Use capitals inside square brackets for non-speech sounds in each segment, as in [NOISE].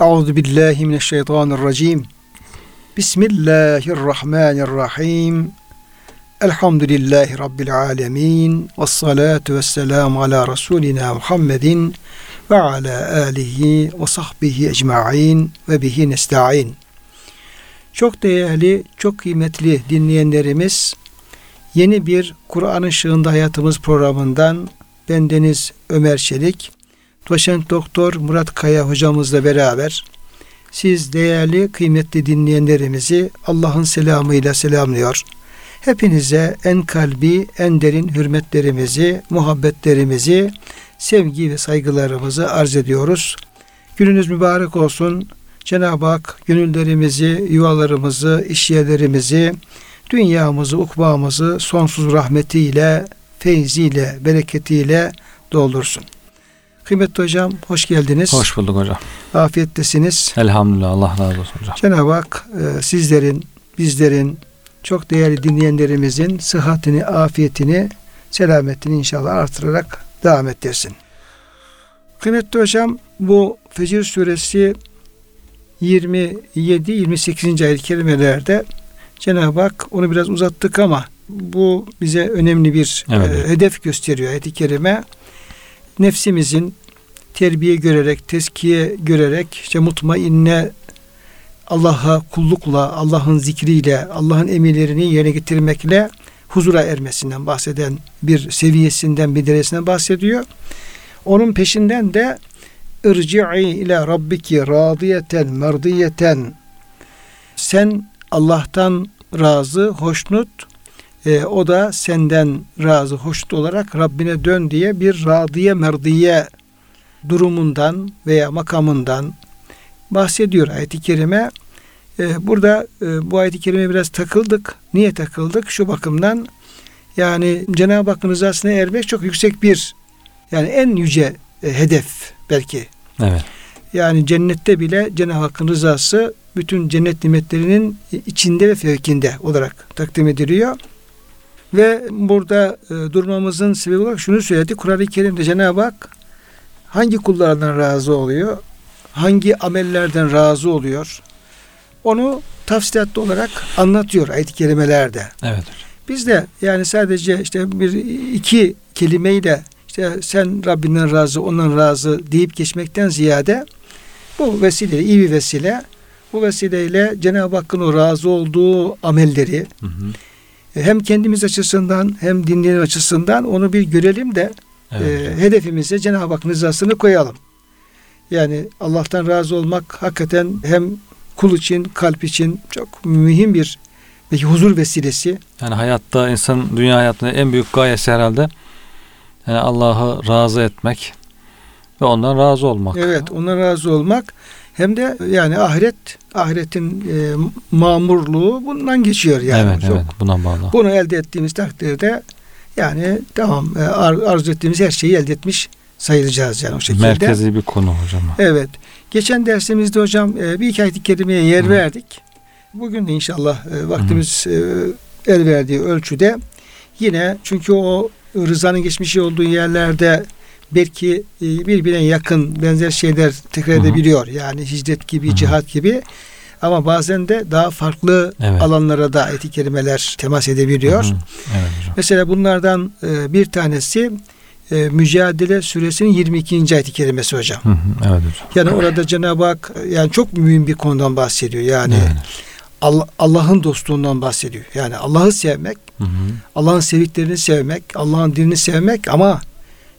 Euzu billahi mineşşeytanirracim. Bismillahirrahmanirrahim. Elhamdülillahi Rabbil alemin. Ve salatu ve selamu ala Resulina Muhammedin ve ala alihi ve sahbihi ecma'in ve bihi nesta'in. Çok değerli, çok kıymetli dinleyenlerimiz, yeni bir Kur'an ışığında hayatımız programından bendeniz Ömer Çelik, doçent doktor Murat Kaya hocamızla beraber siz değerli kıymetli dinleyenlerimizi Allah'ın selamıyla selamlıyor. Hepinize en kalbi, en derin hürmetlerimizi, muhabbetlerimizi, sevgi ve saygılarımızı arz ediyoruz. Gününüz mübarek olsun. Cenab-ı Hak gönüllerimizi, yuvalarımızı, işyerlerimizi, dünyamızı, ukbamızı sonsuz rahmetiyle, feyziyle, bereketiyle doldursun. Kıymetli hocam hoş geldiniz. Hoş bulduk hocam. Afiyettesiniz. Elhamdülillah Allah razı olsun hocam. Cenab-ı Hak e, sizlerin, bizlerin, çok değerli dinleyenlerimizin sıhhatini, afiyetini, selametini inşallah artırarak devam ettirsin. Kıymetli hocam bu Fecir suresi 27-28. ayet kelimelerde Cenab-ı Hak onu biraz uzattık ama bu bize önemli bir Evet. e, hedef gösteriyor ayet-i kerime. Nefsimizin terbiye görerek, teskiye görerek işte mutmainne Allah'a kullukla, Allah'ın zikriyle, Allah'ın emirlerini yerine getirmekle huzura ermesinden bahseden bir seviyesinden, bir derecesinden bahsediyor. Onun peşinden de irci'i ila rabbiki radiyeten merdiyeten sen Allah'tan razı, hoşnut e, o da senden razı, hoşnut olarak Rabbine dön diye bir radiye merdiye durumundan veya makamından bahsediyor ayet-i kerime. E, burada e, bu ayet-i kerime biraz takıldık. Niye takıldık? Şu bakımdan yani Cenab-ı Hakk'ın rızasına ermek çok yüksek bir yani en yüce e, hedef belki. Evet. Yani cennette bile Cenab-ı Hakk'ın rızası bütün cennet nimetlerinin içinde ve fevkinde olarak takdim ediliyor. Ve burada e, durmamızın sebebi olarak şunu söyledi. Kur'an-ı Kerim'de Cenab-ı Hak hangi kullardan razı oluyor? Hangi amellerden razı oluyor? Onu tafsilatlı olarak anlatıyor ayet-i kerimelerde. Evet. Biz de yani sadece işte bir iki kelimeyle işte sen Rabbinden razı, ondan razı deyip geçmekten ziyade bu vesile iyi bir vesile. Bu vesileyle Cenab-ı Hakk'ın o razı olduğu amelleri Hı hı. Hem kendimiz açısından hem dinleyen açısından onu bir görelim de Evet. e, hedefimize Cenab-ı Hakk'ın rızasını koyalım. Yani Allah'tan razı olmak hakikaten hem kul için, kalp için çok mühim bir belki huzur vesilesi. yani hayatta insan dünya hayatında en büyük gayesi herhalde yani Allah'ı razı etmek ve ondan razı olmak. Evet, ona razı olmak hem de yani ahiret, ahiretin e, mamurluğu bundan geçiyor yani. evet, Çok- evet. Buna bağlı. Bunu elde ettiğimiz takdirde yani tamam e, ar- arzu ettiğimiz her şeyi elde etmiş sayılacağız yani o şekilde. Merkezi bir konu hocam. Evet. Geçen dersimizde hocam e, bir iki ayet-i kerimeye yer Hı. verdik. Bugün de inşallah e, vaktimiz e, el verdiği ölçüde yine çünkü o rızanın geçmişi olduğu yerlerde belki e, birbirine yakın benzer şeyler tekrar Hı hı. edebiliyor. Yani hicret gibi, Hı hı. cihat gibi. Ama bazen de daha farklı Evet. alanlara da ayet-i kerimeler temas edebiliyor. Hı hı. Evet hocam. Mesela bunlardan e, bir tanesi e, Mücadele suresinin 22. ayet-i kerimesi hocam. Hı hı. Evet hocam. Yani orada Cenab-ı Hak yani çok mühim bir konudan bahsediyor. Yani Evet. Allah- Allah'ın dostluğundan bahsediyor. Yani Allah'ı sevmek, Hı hı. Allah'ın sevdiklerini sevmek, Allah'ın dinini sevmek ama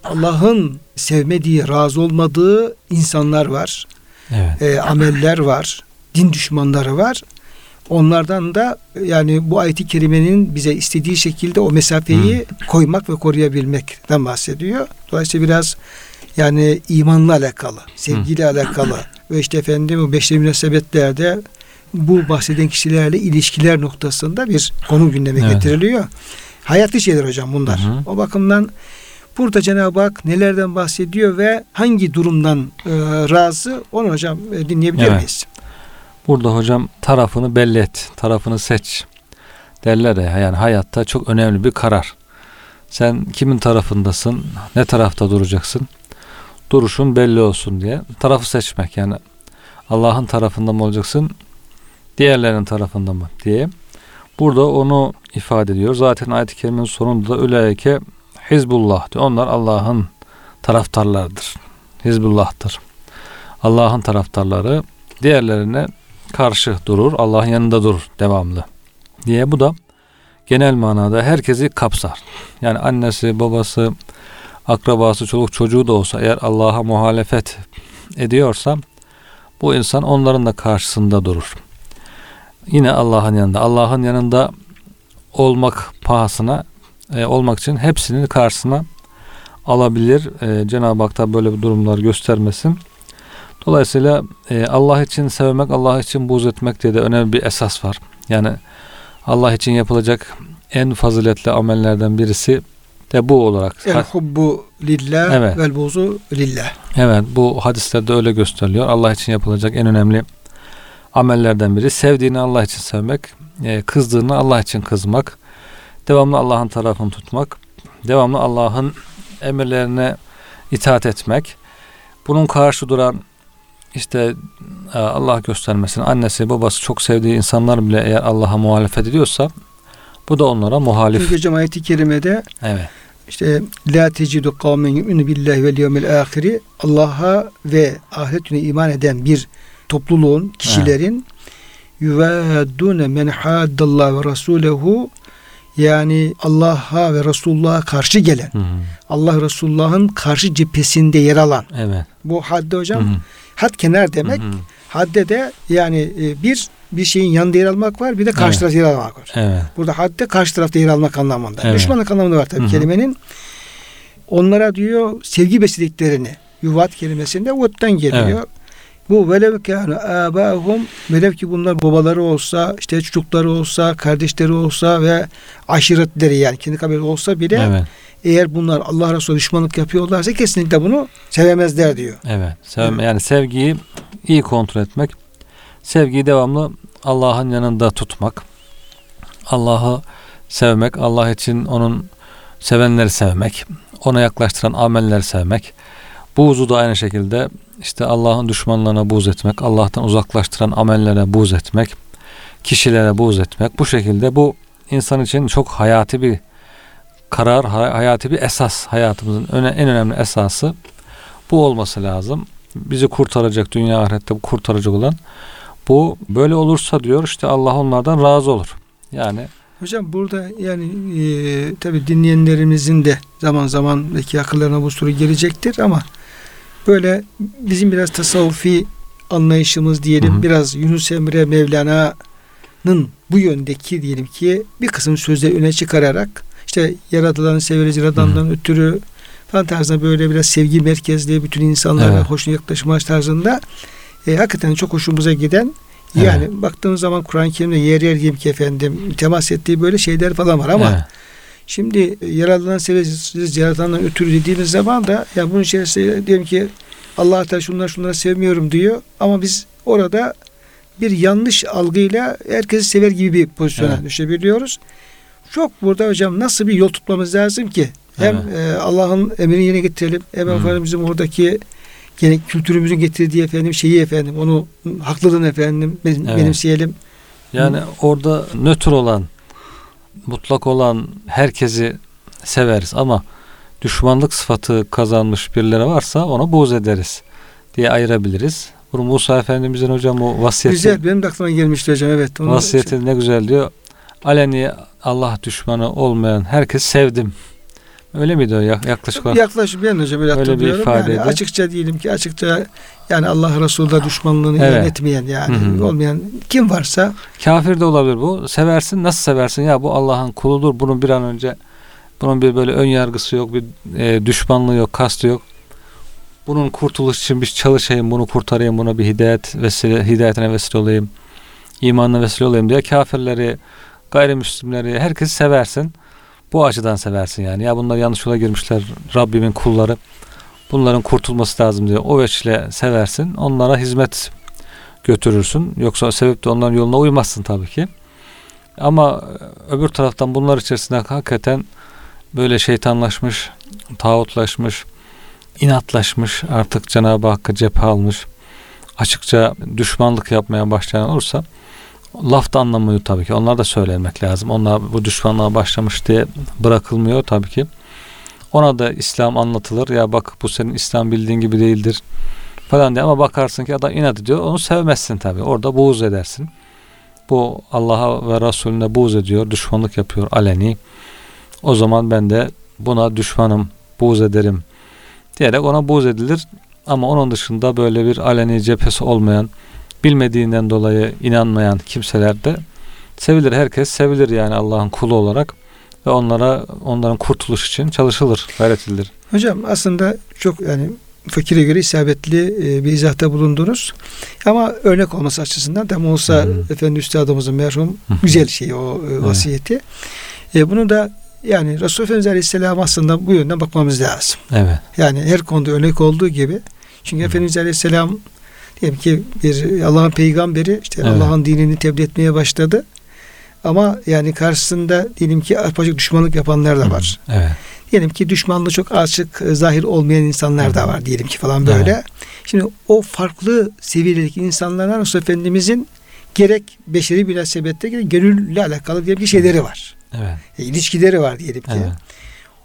Allah'ın sevmediği, razı olmadığı insanlar var. Evet. e, ameller var. Din düşmanları var. Onlardan da yani bu ayeti kerimenin bize istediği şekilde o mesafeyi koymak ve koruyabilmekten bahsediyor. Dolayısıyla biraz yani imanla alakalı, sevgiyle alakalı ve işte efendim bu beşeri münasebetlerde bu bahseden kişilerle ilişkiler noktasında bir konu gündeme Evet. getiriliyor. Hayati şeyler hocam bunlar. Hı hı. O bakımdan burada Cenab-ı Hak nelerden bahsediyor ve hangi durumdan e, razı onu hocam e, dinleyebilir Evet. miyiz? Burada hocam tarafını belli et, tarafını seç derler ya yani hayatta çok önemli bir karar. Sen kimin tarafındasın, ne tarafta duracaksın, duruşun belli olsun diye tarafı seçmek yani Allah'ın tarafında mı olacaksın? Diğerlerinin tarafında mı diye. Burada onu ifade ediyor. Zaten ayet-i kerimenin sonunda da üleyke Hizbullah diyor. Onlar Allah'ın taraftarlarıdır. Hizbullah'tır. Allah'ın taraftarları diğerlerine karşı durur. Allah'ın yanında durur devamlı. Diye bu da genel manada herkesi kapsar. Yani annesi, babası, akrabası, çoluk çocuğu da olsa eğer Allah'a muhalefet ediyorsa bu insan onların da karşısında durur. Yine Allah'ın yanında. Allah'ın yanında olmak pahasına e, olmak için hepsinin karşısına alabilir. E, Cenab-ı Hak da böyle bir durumlar göstermesin. Dolayısıyla e, Allah için sevmek, Allah için buğz etmek diye de önemli bir esas var. Yani Allah için yapılacak en faziletli amellerden birisi de bu olarak. El hubbu lillah Evet. vel buzu lillah. Evet bu hadislerde öyle gösteriliyor. Allah için yapılacak en önemli amellerden biri. Sevdiğini Allah için sevmek, e, kızdığını Allah için kızmak, devamlı Allah'ın tarafını tutmak, devamlı Allah'ın emirlerine itaat etmek. Bunun karşı duran işte e, Allah göstermesin annesi babası çok sevdiği insanlar bile eğer Allah'a muhalefet ediyorsa bu da onlara muhalif. Çünkü hocam ayeti kerimede Evet. işte la tecidu kavmen yu'minu billahi vel yevmil ahiri Allah'a ve ahiret gününe iman eden bir topluluğun, kişilerin yuvaddune men haddallah ve rasulehu yani Allah'a ve Resulullah'a karşı gelen, Hı hı. Allah Resulullah'ın karşı cephesinde yer alan. Evet. Bu hadde hocam. Hı hı. Had kenar demek. Hı hı. Hadde de yani e, bir bir şeyin yanında yer almak var, bir de karşı Evet. tarafta yer almak var. Evet. Burada hadde karşı tarafta yer almak anlamında. Evet. Düşmanlık anlamında var tabii Hı hı. kelimenin. Onlara diyor sevgi beslediklerini yuvat kelimesinde vuttan geliyor. Evet. Bu velev kâne âbâhum velev ki bunlar babaları olsa, işte çocukları olsa, kardeşleri olsa ve aşiretleri yani kendi kabile olsa bile Evet. eğer bunlar Allah Resulü düşmanlık yapıyorlarsa kesinlikle bunu sevemezler diyor. Evet. Sevme, Evet. Yani sevgiyi iyi kontrol etmek. Sevgiyi devamlı Allah'ın yanında tutmak. Allah'ı sevmek. Allah için onun sevenleri sevmek. Ona yaklaştıran amelleri sevmek. Buğzu da aynı şekilde işte Allah'ın düşmanlarına buğz etmek. Allah'tan uzaklaştıran amellere buğz etmek. Kişilere buğz etmek. Bu şekilde bu insan için çok hayati bir karar, hay- hayati bir esas. Hayatımızın öne, en önemli esası bu olması lazım. Bizi kurtaracak, dünya ahirette kurtaracak olan bu böyle olursa diyor işte Allah onlardan razı olur. Yani Hocam burada yani e, tabi dinleyenlerimizin de zaman zaman belki akıllarına bu soru gelecektir ama böyle bizim biraz tasavvufi anlayışımız diyelim Hı hı. biraz Yunus Emre Mevlana'nın bu yöndeki diyelim ki bir kısım sözleri öne çıkararak işte yaratılanı severiz yaradandan ötürü falan tarzında böyle biraz sevgi merkezli bütün insanlara Evet. hoşuna yaklaşma tarzında e, hakikaten çok hoşumuza giden Evet. yani baktığımız zaman Kur'an-ı Kerim'de yer yer gibi ki efendim temas ettiği böyle şeyler falan var ama evet, şimdi e, yaratılan severiz yaratandan ötürü dediğimiz zaman da ya bunun içerisinde diyelim ki Allah Teala şunları şunları sevmiyorum diyor ama biz orada bir yanlış algıyla herkesi sever gibi bir pozisyona Evet. düşebiliyoruz. Çok burada hocam nasıl bir yol tutmamız lazım ki hem e, Allah'ın emrini yerine getirelim hem Hı. efendim bizim oradaki gene kültürümüzün getirdiği efendim şeyi efendim onu haklılığını efendim ben- Evet. benimseyelim. yani orada nötr olan, mutlak olan herkesi severiz ama düşmanlık sıfatı kazanmış birileri varsa ona buğz ederiz diye ayırabiliriz. Bunu Musa Efendimizin hocam o vasiyeti, Güzel benim de aklıma gelmişti hocam evet. Onu- vasiyeti ne güzel diyor. Aleni Allah düşmanı olmayan herkes sevdim. Öyle miydi o ya- yaklaşık olarak? Yaklaşık ben hocam öyle Öyle bir hatırlıyorum. ifadeydi. Yani açıkça diyelim ki açıkça yani Allah Resulü'ne düşmanlığını Evet. ilan etmeyen yani Hı hı. olmayan kim varsa Kafir de olabilir bu. Seversin. Nasıl seversin? Ya bu Allah'ın kuludur. Bunun bir an önce bunun bir böyle ön yargısı yok, bir e, düşmanlığı yok, kastı yok. Bunun kurtuluş için bir çalışayım, bunu kurtarayım, buna bir hidayet vesile, hidayetine vesile olayım, imanına vesile olayım diye kafirleri, gayrimüslimleri, herkesi seversin. Bu açıdan seversin yani. Ya bunlar yanlış yola girmişler, Rabbimin kulları. Bunların kurtulması lazım diye o veçle seversin. Onlara hizmet götürürsün. Yoksa sebep de onların yoluna uymazsın tabii ki. Ama e, öbür taraftan bunlar içerisinde hakikaten böyle şeytanlaşmış, tağutlaşmış, inatlaşmış, artık Cenab-ı Hakk'a cephe almış, açıkça düşmanlık yapmaya başlayan olursa laf da anlamıyor tabii ki. Onlar da söylemek lazım. Onlar bu düşmanlığa başlamış diye bırakılmıyor tabii ki. Ona da İslam anlatılır. Ya bak bu senin İslam bildiğin gibi değildir falan diye ama bakarsın ki adam inat ediyor. Onu sevmezsin tabii. Orada buğz edersin. Bu Allah'a ve Resulüne buğz ediyor. Düşmanlık yapıyor aleni. O zaman ben de buna düşmanım, buğz ederim diyerek ona buğz edilir. Ama onun dışında böyle bir aleni cephesi olmayan, bilmediğinden dolayı inanmayan kimseler de sevilir. Herkes sevilir yani Allah'ın kulu olarak ve onlara onların kurtuluş için çalışılır, gayret edilir. Hocam aslında çok yani fakire göre isabetli e, bir izahta bulundunuz. Ama örnek olması açısından tam olsa Hı. efendi üstadımızın merhum güzel şey o e, vasiyeti. E, bunu da yani Resulullah Efendimiz Aleyhisselam aslında bu yönden bakmamız lazım. Evet. Yani her konuda örnek olduğu gibi. Çünkü Hı. Efendimiz Aleyhisselam diyelim ki bir Allah'ın peygamberi işte Evet. Allah'ın dinini tebliğ etmeye başladı. Ama yani karşısında diyelim ki arpacık düşmanlık yapanlar da var. Evet. Diyelim ki düşmanlığı çok açık, e, zahir olmayan insanlar da var diyelim ki falan böyle. Şimdi o farklı seviyedeki insanlarla Resulullah Efendimizin gerek beşeri münasebette gerek gönülle alakalı diye bir şeyleri var. Evet. E, ilişkileri var diyelim ki. Evet.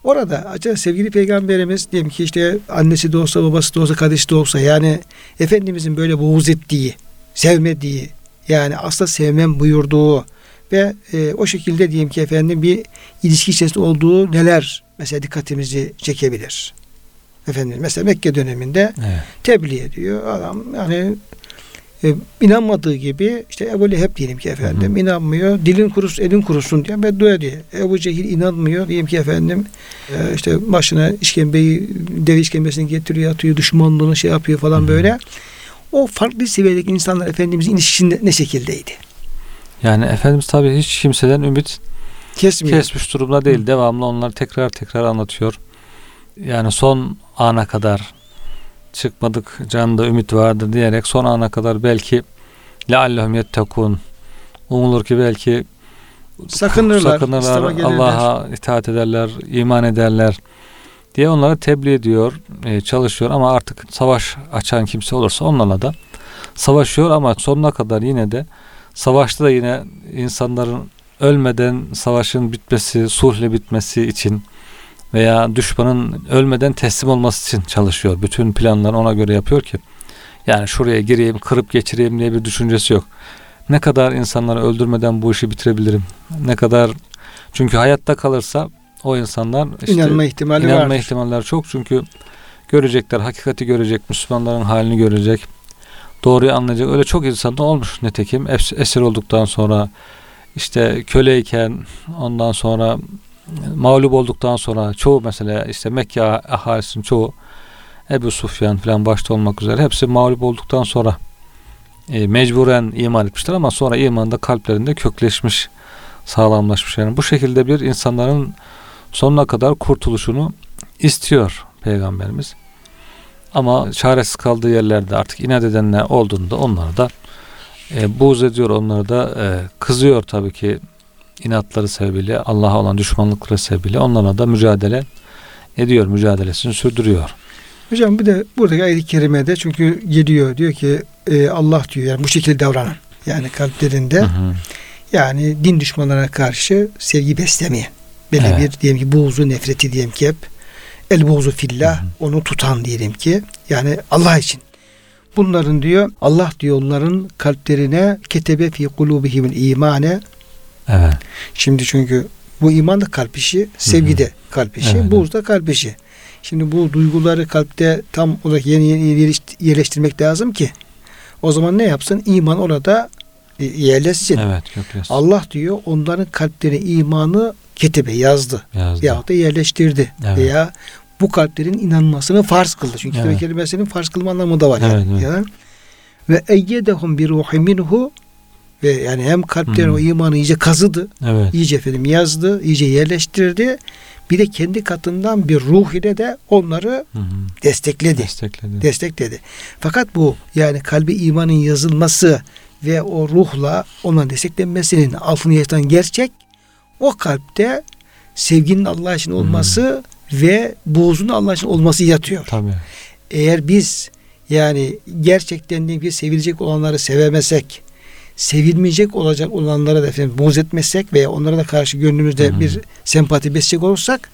Orada acaba sevgili peygamberimiz diyelim ki işte annesi de olsa babası da olsa kardeşi de olsa yani Efendimizin böyle buğz ettiği, sevmediği yani asla sevmem buyurduğu ve e, o şekilde diyelim ki efendim bir ilişki içerisinde olduğu neler mesela dikkatimizi çekebilir. Efendim mesela Mekke döneminde Evet. tebliğ ediyor. Adam yani e, inanmadığı gibi işte Ebu Leheb diyelim ki efendim Hı inanmıyor. Dilin kurusun, elin kurusun diye beddua ediyor. Ebu Cehil inanmıyor. Diyelim ki efendim e, işte başına işkembeyi, deve işkembesini getiriyor, atıyor, düşmanlığını şey yapıyor falan Hı böyle. O farklı seviyedeki insanlar Efendimizin ilişkisinde ne şekildeydi? Yani Efendimiz tabii hiç kimseden ümit Kesmiyor. kesmiş durumda değil. Hı. Devamlı onları tekrar tekrar anlatıyor. Yani son ana kadar çıkmadık canında ümit vardır diyerek son ana kadar belki leallehum yettekun umulur ki belki Sakınırlar, sakınırlar. Allah'a itaat ederler, iman ederler diye onlara tebliğ ediyor, e, çalışıyor ama artık savaş açan kimse olursa onlarla da savaşıyor ama sonuna kadar yine de savaşta da yine insanların ölmeden savaşın bitmesi, sulhle bitmesi için veya düşmanın ölmeden teslim olması için çalışıyor. Bütün planlarını ona göre yapıyor ki yani şuraya gireyim, kırıp geçireyim diye bir düşüncesi yok. Ne kadar insanları öldürmeden bu işi bitirebilirim? Ne kadar çünkü hayatta kalırsa o insanlar işte İnanma ihtimali İnanma vardır. ihtimalleri çok çünkü görecekler, hakikati görecek, Müslümanların halini görecek, doğruyu anlayacak. Öyle çok insan da olmuş nitekim. Es- Esir olduktan sonra işte köleyken ondan sonra mağlup olduktan sonra çoğu mesela işte Mekke ahalisinin çoğu Ebu Sufyan falan başta olmak üzere hepsi mağlup olduktan sonra e, mecburen iman etmişler ama sonra iman da kalplerinde kökleşmiş, sağlamlaşmış. Yani bu şekilde bir insanların sonuna kadar kurtuluşunu istiyor Peygamberimiz. Ama çaresiz kaldığı yerlerde artık inat edenler olduğunda onları da e, buğz ediyor, onları da e, kızıyor tabii ki inatları sebebiyle, Allah'a olan düşmanlıkları sebebiyle onlara da mücadele ediyor, mücadelesini sürdürüyor. Hocam bir de buradaki ayet-i kerimede çünkü geliyor diyor ki e, Allah diyor yani bu şekilde davranan yani kalplerinde Hı hı. yani din düşmanlarına karşı sevgi beslemeyen böyle Evet. bir diyelim ki buğzu nefreti diyelim ki hep el buğzu fillah Hı hı. onu tutan diyelim ki yani Allah için bunların diyor Allah diyor onların kalplerine ketebe fi kulubihimul imane Evet. Şimdi çünkü bu iman da kalp işi, sevgi de kalp işi, Evet, buğz da kalp işi. Şimdi bu duyguları kalpte tam olarak yeni yeni yerleşt- yerleştirmek lazım ki o zaman ne yapsın? İman orada e, yerleşsin. Evet, kökleşsin. Allah diyor onların kalplerine imanı ketebe yazdı Yazdı. yahut da yerleştirdi Evet. veya bu kalplerin inanmasını farz kıldı. Çünkü evet. kelimesinin farz kılma anlamı da var. Evet, yani. evet. Yani. Ve eyyedehum bir ruhi minhu ve yani hem kalplerine Hı. o imanı iyice kazıdı Evet. iyice efendim yazdı, iyice yerleştirdi. Bir de kendi katından bir ruh ile de onları hı. destekledi. Destekledi. Destekledi. Fakat bu yani kalbi imanın yazılması ve o ruhla ona desteklenmesinin altını yatan gerçek o kalpte sevginin Allah için olması ve buğzun Allah için olması yatıyor. Tabii. Eğer biz Yani gerçekten de bir sevilecek olanları sevemesek, sevilmeyecek olacak olanlara da efendim buğz etmezsek veya onlara da karşı gönlümüzde Hı hı. bir sempati besleyecek olursak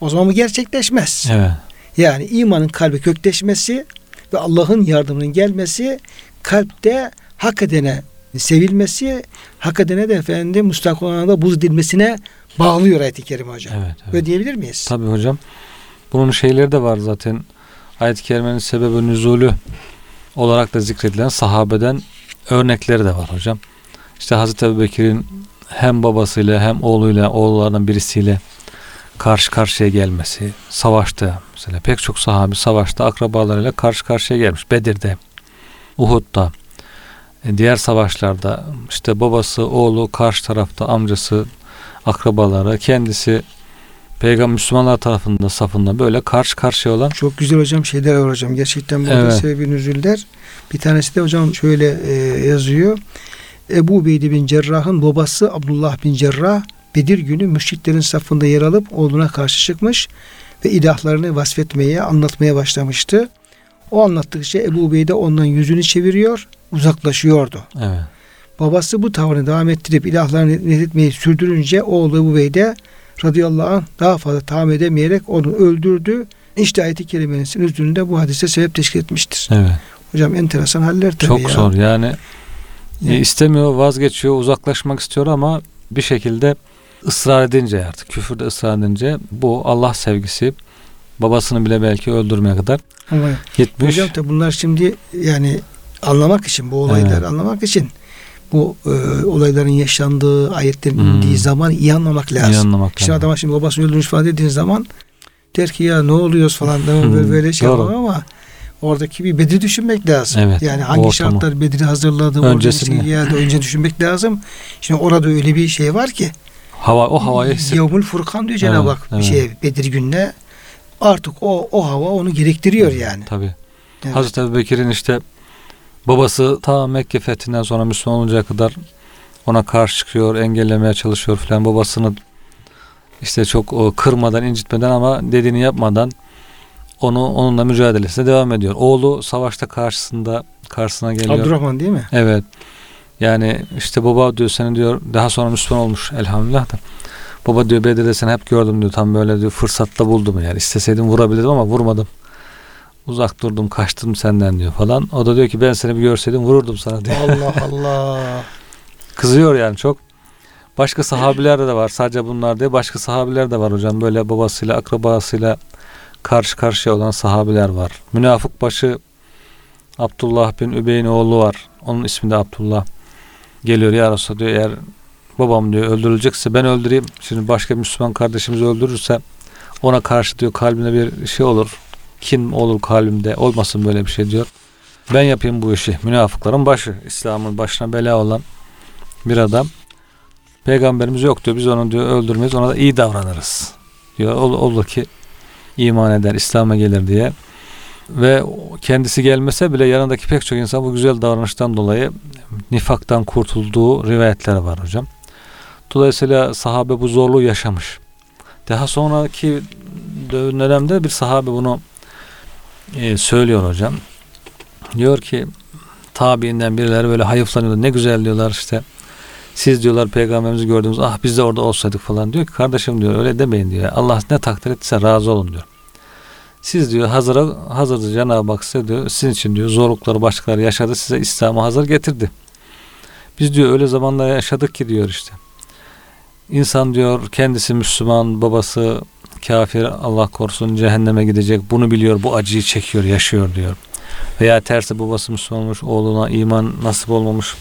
o zaman bu gerçekleşmez. Evet. Yani imanın kalbe kökleşmesi ve Allah'ın yardımının gelmesi kalpte hak edene sevilmesi, hak edene de efendim müstak olana da buz edilmesine bağlıyor ayet-i kerime hocam. Evet. evet. Böyle diyebilir miyiz? Tabii hocam. Bunun şeyleri de var zaten. Ayet-i kerimenin sebebi nüzulü olarak da zikredilen sahabeden örnekleri de var hocam. İşte Hazreti Ebubekir'in hem babasıyla hem oğluyla oğullarından birisiyle karşı karşıya gelmesi, savaşta mesela pek çok sahabi savaşta akrabalarıyla karşı karşıya gelmiş. Bedir'de, Uhud'da, e, diğer savaşlarda işte babası, oğlu, karşı tarafta amcası, akrabaları, kendisi Peygamber Müslümanlar tarafında safında böyle karşı karşıya olan Çok güzel hocam şeyler var hocam. Gerçekten burada Evet. sebebi nüzüller. Bir tanesi de hocam şöyle e, yazıyor. Ebu Ubeyde bin Cerrah'ın babası Abdullah bin Cerrah Bedir günü müşriklerin safında yer alıp oğluna karşı çıkmış ve ilahlarını vasfetmeye, anlatmaya başlamıştı. O anlattıkça Ebu Ubeyde ondan yüzünü çeviriyor, uzaklaşıyordu. evet. Babası bu tavrını devam ettirip ilahlarını netletmeyi sürdürünce oğlu Ebu Beyde radıyallahu anh daha fazla tahammül edemeyerek onu öldürdü. İşte ayet-i kerimenin üzerinde bu hadise sebep teşkil etmiştir. Evet. Hocam enteresan haller tabii Çok ya. zor yani. E, Evet. istemiyor, vazgeçiyor, uzaklaşmak istiyor ama bir şekilde ısrar edince artık küfürde ısrar edince bu Allah sevgisi babasını bile belki öldürmeye kadar Ama gitmiş. hocam tabii bunlar şimdi yani anlamak için bu olayları Evet. anlamak için bu e, olayların yaşandığı ayetlerin Hmm. indiği zaman iyi anlamak lazım. İyi anlamak Şimdi lazım. adama şimdi babasını öldürmüş falan dediğin zaman der ki ya ne oluyoruz falan mi? böyle, Hmm, böyle şey yapalım ama oradaki bir Bedir'i düşünmek lazım. Evet, Yani hangi şartlar Bedir'i hazırladı, Öncesini. yerde önce düşünmek lazım. Şimdi orada öyle bir şey var ki Hava o havayı hisset. Yevmül Furkan diyor Cenab-ı Evet, Hak evet. şey Bedir gününe artık o o hava onu gerektiriyor yani. Tabii. Evet. Hazreti Ebubekir'in işte babası ta Mekke fethinden sonra Müslüman oluncaya kadar ona karşı çıkıyor, engellemeye çalışıyor filan. Babasını işte çok o, kırmadan, incitmeden ama dediğini yapmadan onu onunla mücadelesine devam ediyor. Oğlu savaşta karşısında karşısına geliyor. Abdurrahman değil mi? Evet. Yani işte baba diyor seni diyor daha sonra Müslüman olmuş elhamdülillah da. Baba diyor Bedir'de seni hep gördüm diyor. Tam böyle diyor fırsatta buldum yani. İsteseydim vurabilirdim ama vurmadım. Uzak durdum kaçtım senden diyor falan. O da diyor ki ben seni bir görseydim vururdum sana diyor. Allah [LAUGHS] Allah. Kızıyor yani çok. Başka sahabiler de var. Sadece bunlar diye başka sahabiler de var hocam. Böyle babasıyla akrabasıyla karşı karşıya olan sahabiler var. Münafık başı Abdullah bin Übey'in oğlu var. Onun ismi de Abdullah. Geliyor ya Resulallah diyor eğer babam diyor öldürülecekse ben öldüreyim. Şimdi başka Müslüman kardeşimiz öldürürse ona karşı diyor kalbine bir şey olur. Kin olur kalbimde. Olmasın böyle bir şey diyor. Ben yapayım bu işi. Münafıkların başı. İslam'ın başına bela olan bir adam. Peygamberimiz yok diyor. Biz onu diyor öldürmeyiz. Ona da iyi davranırız. Diyor. Ol, olur ki iman eder, İslam'a gelir diye. Ve kendisi gelmese bile yanındaki pek çok insan bu güzel davranıştan dolayı nifaktan kurtulduğu rivayetler var hocam. Dolayısıyla sahabe bu zorluğu yaşamış. Daha sonraki dönemde bir sahabe bunu e, söylüyor hocam. Diyor ki tabiinden birileri böyle hayıflanıyor. Ne güzel diyorlar işte. Siz diyorlar peygamberimizi gördünüz. Ah biz de orada olsaydık falan diyor ki kardeşim diyor öyle demeyin diyor. Allah ne takdir ettiyse razı olun diyor. Siz diyor hazıra hazırdı Cenab-ı Hak size diyor sizin için diyor zorlukları başkaları yaşadı size İslam'ı hazır getirdi. Biz diyor öyle zamanlar yaşadık ki diyor işte. İnsan diyor kendisi Müslüman babası kafir Allah korusun cehenneme gidecek bunu biliyor bu acıyı çekiyor yaşıyor diyor. Veya tersi babası Müslüman olmuş oğluna iman nasip olmamış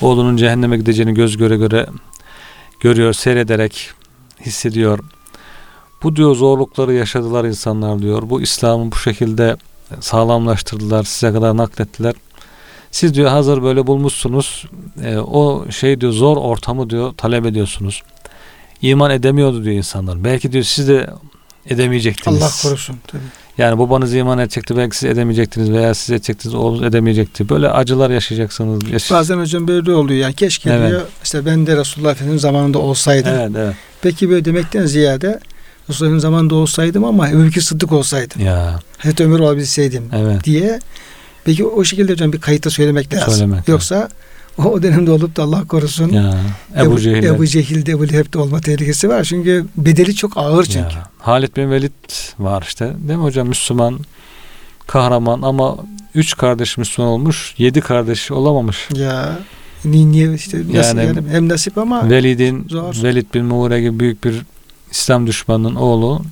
oğlunun cehenneme gideceğini göz göre göre görüyor seyrederek hissediyor. Bu diyor zorlukları yaşadılar insanlar diyor. Bu İslam'ı bu şekilde sağlamlaştırdılar. Size kadar naklettiler. Siz diyor hazır böyle bulmuşsunuz. E, o şey diyor zor ortamı diyor talep ediyorsunuz. İman edemiyordu diyor insanlar. Belki diyor siz de edemeyecektiniz. Allah korusun tabii. Yani babanız iman edecekti belki siz edemeyecektiniz veya siz edecektiniz oğlunuz edemeyecekti. Böyle acılar yaşayacaksınız. Yaş- Bazen hocam böyle oluyor yani keşke Evet. diyor işte ben de Resulullah Efendimiz zamanında olsaydım. Evet evet. Peki böyle demekten ziyade Resulullah Efendimiz zamanında olsaydım ama Ebu Bekir Sıddık olsaydım. Ya Hazreti Ömer olabilseydim evet. diye Peki o şekilde hocam bir kayıtta söylemek lazım. Söylemek Yoksa o, o dönemde olup da Allah korusun Ya, Ebu Cehil. Ebu Cehil'de Ebu Leheb'de olma tehlikesi var. Çünkü bedeli çok ağır çünkü. Ya, Halid bin Velid var işte. Değil mi hocam? Müslüman, kahraman ama üç kardeş Müslüman olmuş, yedi kardeş olamamış. Ya ni- niye işte nasıl Yani- yani, hem nasip ama Velid'in. Velid bin Muğre gibi büyük bir İslam düşmanının oğlu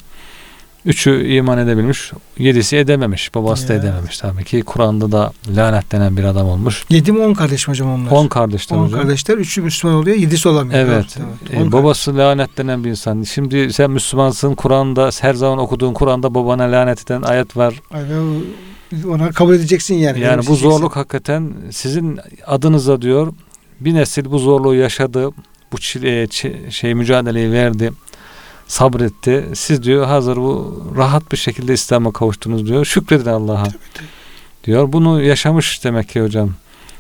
üçü iman edebilmiş, yedisi edememiş. Babası da Ya. edememiş tabii ki. Kur'an'da da lanetlenen bir adam olmuş. yedi mi on kardeş mi hocam onlar? On kardeşler On hocam. kardeşler, üçü Müslüman oluyor, yedisi olamıyor. Evet. Evet, E, On babası lanetlenen bir insan. Şimdi sen Müslümansın. Kur'an'da her zaman okuduğun Kur'an'da babana lanet eden ayet var. kardeş. Ay, o- Ona kabul edeceksin yani. Yani bu zorluk hakikaten sizin adınıza diyor. Bir nesil bu zorluğu yaşadı. Bu çile, çi- şey mücadeleyi verdi. Sabretti. Siz diyor hazır bu rahat bir şekilde İslam'a kavuştunuz diyor. Şükredin Allah'a. Diyor. Bunu yaşamış demek ki hocam.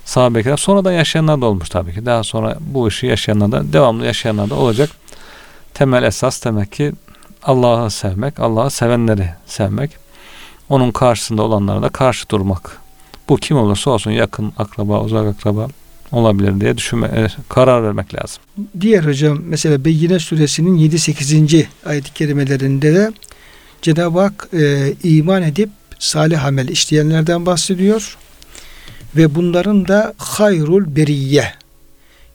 Sahabeler. Sonradan yaşayanlar da olmuş tabii ki. Daha sonra bu işi yaşayanlar da devamlı yaşayanlar da olacak. Temel esas demek ki Allah'ı sevmek, Allah'ı sevenleri sevmek. Onun karşısında olanlara da karşı durmak. Bu kim olursa olsun yakın akraba, uzak akraba olabilir diye düşünme, e, karar vermek lazım. Diğer hocam mesela Beyyine suresinin 7-8. ayet-i kerimelerinde de Cenab-ı Hak e, iman edip salih amel işleyenlerden bahsediyor. Ve bunların da hayrul beriye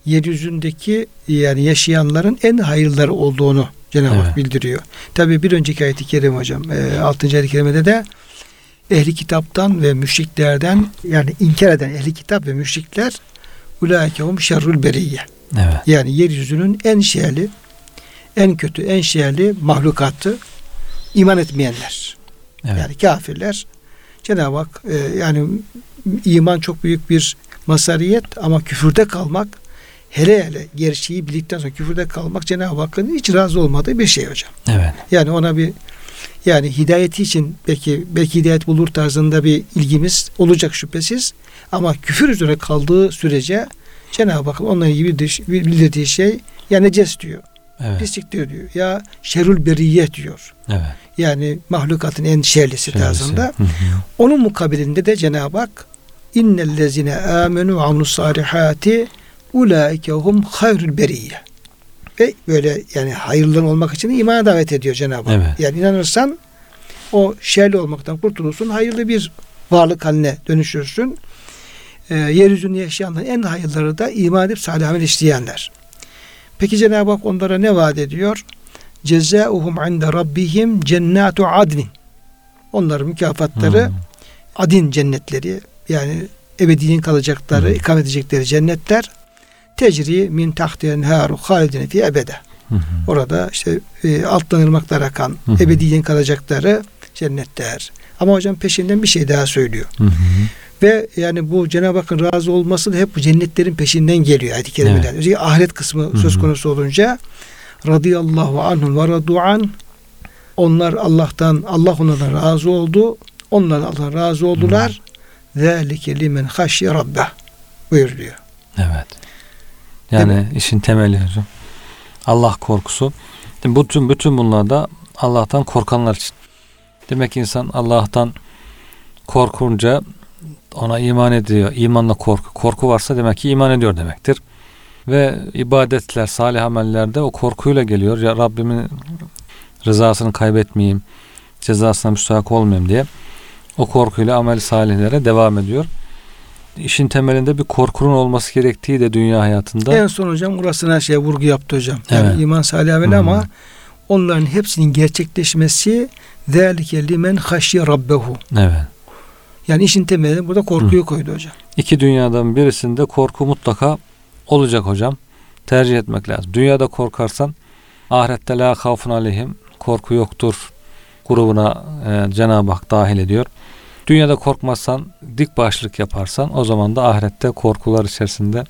yeryüzündeki yani yaşayanların en hayırları olduğunu Cenab-ı Hak Evet. bildiriyor. Tabi bir önceki ayet-i kerime hocam e, 6. ayet-i kerimede de ehli kitaptan ve müşriklerden yani inkar eden ehli kitap ve müşrikler ulaikehum şerrul beriye Evet. yani yeryüzünün en şerli, en kötü, en şerli mahlukatı iman etmeyenler. Evet. Yani kafirler. Cenab-ı Hak e, yani iman çok büyük bir masariyet ama küfürde kalmak hele hele gerçeği bildikten sonra küfürde kalmak Cenab-ı Hakk'ın hiç razı olmadığı bir şey hocam. Evet. Yani ona bir yani hidayeti için belki belki hidayet bulur tarzında bir ilgimiz olacak şüphesiz. Ama küfür üzere kaldığı sürece Cenab-ı Hakk'ın onunla ilgili bildir- bildirdiği şey ya neces diyor, Evet. pisliktir diyor. Ya şerül beriyye diyor. Evet. Yani mahlukatın en şerlisi Şöylesi. tarzında. Hı hı. Onun mukabilinde de Cenab-ı Hak innellezine amenu ve amilus salihati ulaike hum hayrul beriyye. Ve böyle yani hayırlı olmak için imana davet ediyor Cenab-ı Hak. Evet. Yani inanırsan o şerli olmaktan kurtulursun. Hayırlı bir varlık haline dönüşürsün. Ee, yeryüzünde yaşayanların en hayırları da iman edip salih amel işleyenler. Peki Cenab-ı Hak onlara ne vaat ediyor? Cezauhum inde rabbihim cennatu adnin. Onların mükafatları Hı. adin cennetleri yani ebediyen kalacakları, Hı. ikamet edecekleri cennetler tecri min tahtiyen haru halidine fi ebede. Hı hı. Orada işte e, alttan ırmaklar akan, Hı hı. ebediyen kalacakları cennetler. Ama hocam peşinden bir şey daha söylüyor. Hı hı. Ve yani bu Cenab-ı Hakk'ın razı olması da hep bu cennetlerin peşinden geliyor ayet-i kerimeden. Evet. Özellikle ahiret kısmı Hı söz konusu olunca radıyallahu anhum ve radu'an onlar Allah'tan Allah onlardan razı oldu. Onlar Allah'tan razı oldular. Zâlike limen haşye rabbeh buyuruyor. Evet. Yani işin temeli hocam. Allah korkusu. Bütün bütün bunlar da Allah'tan korkanlar için. Demek ki insan Allah'tan korkunca ona iman ediyor. İmanla korku. Korku varsa demek ki iman ediyor demektir. Ve ibadetler, salih amellerde o korkuyla geliyor. Ya Rabbimin rızasını kaybetmeyeyim, cezasına müstahak olmayayım diye o korkuyla amel salihlere devam ediyor. İşin temelinde bir korkunun olması gerektiği de dünya hayatında. En son hocam burasına şey vurgu yaptı hocam. Yani Evet. iman salih Hı. ama onların hepsinin gerçekleşmesi zâlike limen haşye rabbehu. Evet. Yani işin temelinde burada korkuyu koydu hocam. İki dünyadan birisinde korku mutlaka olacak hocam. Tercih etmek lazım. Dünyada korkarsan ahirette la havfun aleyhim korku yoktur grubuna e, Cenab-ı Hak dahil ediyor. Dünyada korkmazsan, dik başlık yaparsan o zaman da ahirette korkular içerisinde